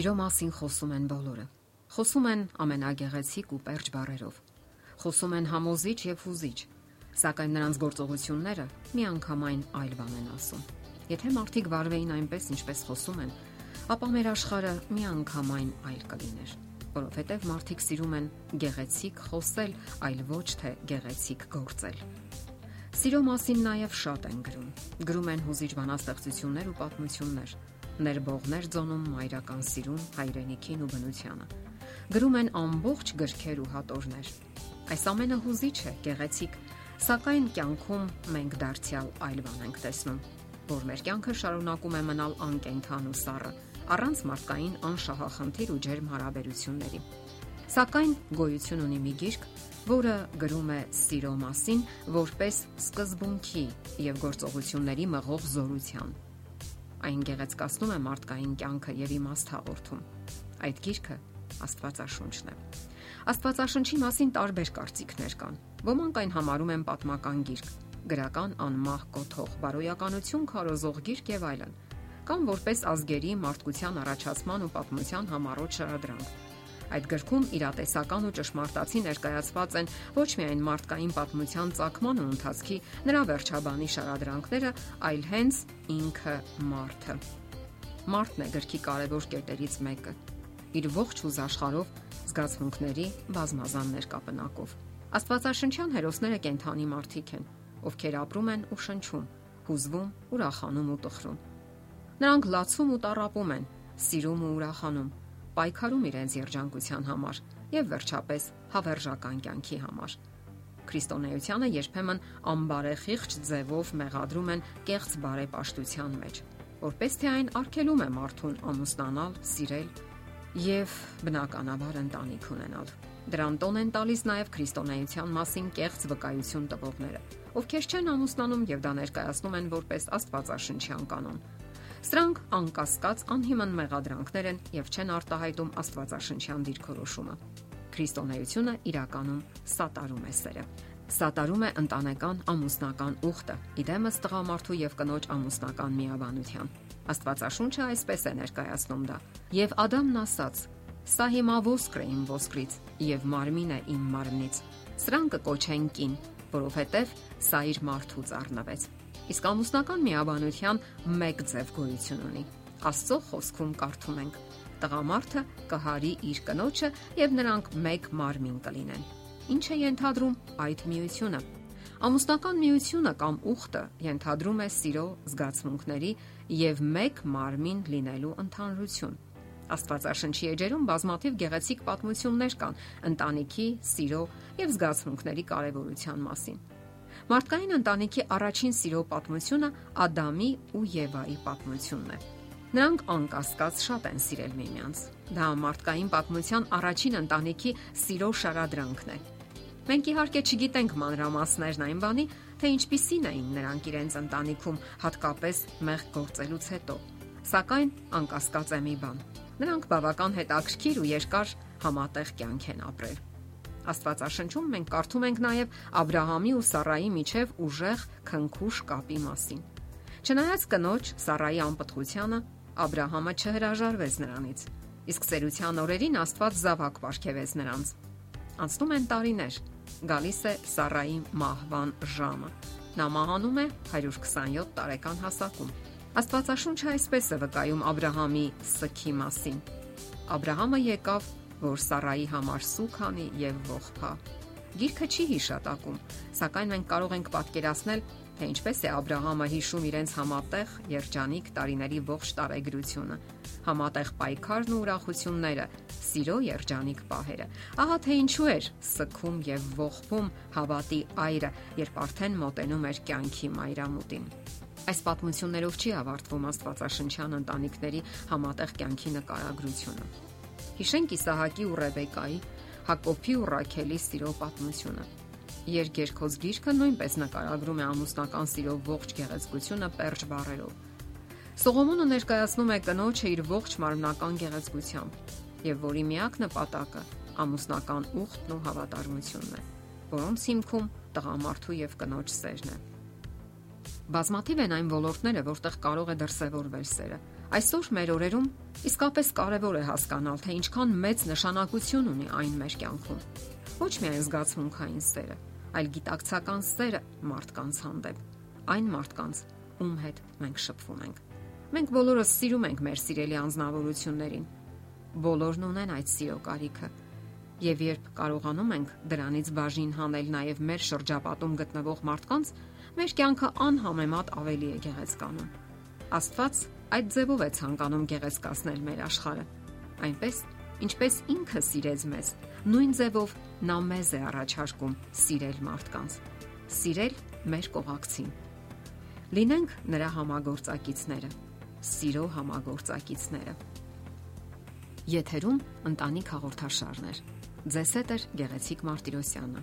Սիրո մասին խոսում են բոլորը։ Խոսում են ամենագեղեցիկ ու պերճ բառերով։ Խոսում են համոզիչ եւ հուզիչ, սակայն նրանց գործողությունները միանգամայն այլ բան են ասում։ Եթե մարդիկ վարվեին այնպես, ինչպես խոսում են, ապա մեր աշխարհը միանգամայն այլ կլիներ, որովհետեւ մարդիկ սիրում են գեղեցիկ խոսել, այլ ոչ թե գեղեցիկ գործել։ Սիրո մասին նաև շատ են գրում։ Գրում են հուզիչ բանաստեղծություններ ու պատմություններ ներբողներ ծոնում մայրական սիրուն, հայրենիքին ու բնությանը։ Գրում են ամբողջ գրքեր ու հատորներ։ Այս ամենը հուզիչ է, գեղեցիկ, սակայն կյանքում մենք դարձյալ այլ բան ենք տեսնում, որ մեր կյանքը շարունակում է մնալ անկենթան ու սառը, առանց մարդկային անշահախնդիր ու ջերմ հարաբերությունների։ Սակայն գոյություն ունի մի գիրք, որը գրում է սիրո մասին որպես սկզբունքի եւ գործողությունների մղող զորության Այն գեղեցկացնում է մարդկային կյանքը եւ իմաստ հաղորդում։ Այդ գիրքը Աստվածաշունչն է։ Աստվածաշնչի մասին տարբեր կարծիքներ կան։ Ոմանք այն համարում են պատմական գիրք, գրական անմահ կոթող, բարոյականություն քարոզող գիրք եւ այլն, կամ որպես ազգերի մարդկության առաջացման ու պատմության համառոտ շարադրանք Այդ գրքում իրատեսական ու ճշմարտացի ներկայացված են ոչ միայն մարդկային պատմության ցակման ու ընթացքի նրա վերջաբանի շարադրանքները, այլ հենց ինքը մարդը։ Մարդն է գրքի կարևոր կետերից մեկը։ Իր ողջ ուզ աշխարհով զգացմունքների բազմազան ներկապնակով։ Աստվածաշնչյան հերոսները կենթանի մարդիկ են, ովքեր ապրում են ու շնչում, հուզվում, ուրախանում ու տխրում։ Նրանք լացում ու տարապում են, սիրում ու ուրախանում, պայքարում իրենց երջանկության համար եւ վերջապես հավերժական կյանքի համար։ Քրիստոնեությանը երբեմն անբարեխիղճ ձևով մեղադրում են կեղծ բարեպաշտության մեջ, որպես թե այն արգելում է մարդուն ամուսնանալ, սիրել եւ բնականաբար ընտանիք ունենալ։ Դրան տոն են տալիս նաև քրիստոնեության մասին կեղծ վկայություն տվողները, ովքեր չեն ամուսնանում եւ դա ներկայացնում են որպես աստվածաշնչյան կանոն Սրանք անկասկած անհիմն մեղադրանքներ են եւ չեն արտահայտում Աստվածաշնչյան դիրքորոշումը։ Քրիստոնեությունը իրականում սատարում է սերը։ Սատարում է ընտանեկան ամուսնական ուխտը՝ իդեմս տղամարդու եւ կնոջ ամուսնական միաբանության։ Աստվածաշունչը այսպես է ներկայացնում դա. Եվ Ադամն ասաց. Սա հիմա ոսկր է իմ ոսկրից եւ մարմին է իմ մարմնից։ Սրանք կոչեն կին, որովհետեւ սա իր մարդուց առնվեց։ Իսկ ամուսնական միաբանության մեկ ձև գոյություն ունի։ Աստծո խոսքում կարդում ենք. Տղամարդը կհարի իր կնոջը եւ նրանք մեկ մարմին կլինեն։ Ինչ է ենթադրում այդ միությունը։ Ամուսնական միությունը կամ ուխտը ենթադրում է սիրո զգացմունքների եւ մեկ մարմին լինելու ընդհանրություն։ Աստվածաշնչի էջերում բազմաթիվ գեղեցիկ պատմություններ կան ընտանիքի, սիրո եւ զգացմունքների կարեւորության մասին։ Մարդկային ընտանիքի առաջին սիրո պատմությունը Ադամի ու Եվայի պատմությունն է։ Նրանք անկասկած շատ են սիրել միմյանց։ Դա մարդկային պատմության առաջին ընտանիքի սիրո շարադրանքն է։ Մենք իհարկե չգիտենք մանրամասներն այն բանի, թե ինչպիսին էին նրանք իրենց ընտանիքում, հատկապես մեղ գործելուց հետո։ Սակայն անկասկած է մի բան։ Նրանք բավական հետաքրքիր ու երկար համատեղ կյանք են ապրել։ Աստվածաշնչում մենք կարդում ենք նաև Աբ รา համի ու Սառայի միջև ուժեղ քնքուշ կապի մասին։ Չնայած կնոջ Սառայի անպտղությանը Աբ รา համը չհրաժարվեց նրանից, իսկ ծերության օրերին Աստված զավակ ապարգևեց նրանց։ Անցնում են տարիներ, գալիս է Սառայի մահվան ժամը։ Նա մահանում է 127 տարեկան հասակում։ Աստվածաշունչը այսպես է վկայում Աբ รา համի սքի մասին։ Աբ รา համը եկավ որ Սառայի համար սուք անի եւ ողբա։ Գիրքը չի հիշատակում, սակայն մենք կարող ենք պատկերացնել, թե ինչպես է Աբ รา համը հիշում իրենց համատեղ երջանիկ տարիների ողջ տարեգրությունը, համատեղ պայքարն ու ուրախությունները, սիրո երջանիկ պահերը։ Ահա թե ինչու էր սքում եւ ողբում հավատի այրը, երբ արդեն մոտենում էր կյանքի մայրամուտին։ Այս պատմություններով չի ավարտվում Աստվածաշնչյան ընտանիքների համատեղ կյանքի նկարագրությունը։ Հիշենք Իսահակի ու Ռեբեկայի, Հակոբի ու Ռաքելի սիրո պատմությունը։ Երկերքոց գիրքը նույնպես նկարագրում է ամուսնական սիրո ողջ գեղեցկությունը պերճ բառերով։ Սողոմոնը ներկայացնում է կնոջը իր ողջ մարմնական գեղեցկությամբ, եւ որի միակ նպատակը ամուսնական ուխտն ու հավատարմությունն է, որոնց հիմքում տղամարդու եւ կնոջ սերն է։ Բազմաթիվ են այն ոլորտները, որտեղ կարող է դրսևորվել սերը, Այսօր մեր օրերում իսկապես կարևոր է հասկանալ, թե ինչքան մեծ նշանակություն ունի այն մեր կյանքում։ Ոչ միայն զգացմունքային սերը, այլ գիտակցական սերը մարդկանց հանդեպ, այն մարդկանց, ում հետ մենք շփվում ենք։ Մենք բոլորս սիրում ենք մեր սիրելի անznավորություններին։ Բոլորն ունեն այդ սիրո կարիքը Եվ երբ կարողանում ենք դրանից բաժին հանել նաև մեր շրջապատում գտնվող մարդկանց, մեր կյանքը անհամեմատ ավելի է գեղեցկանում։ Աստված այդ ձևով է ցանկանում գեղեցկացնել մեր աշխարհը։ Այնպես, ինչպես ինքը սիրեց մեզ, նույն ձևով նա մեզ է առաջարկում սիրել մարդկանց։ Սիրել մեր կողակցին։ Լինենք նրա համագործակիցները, սիրո համագործակիցները։ Եթերում ընտանիք հաղորդաշարներ։ Ձեզ հետ է Գեղեցիկ Մարտիրոսյանը։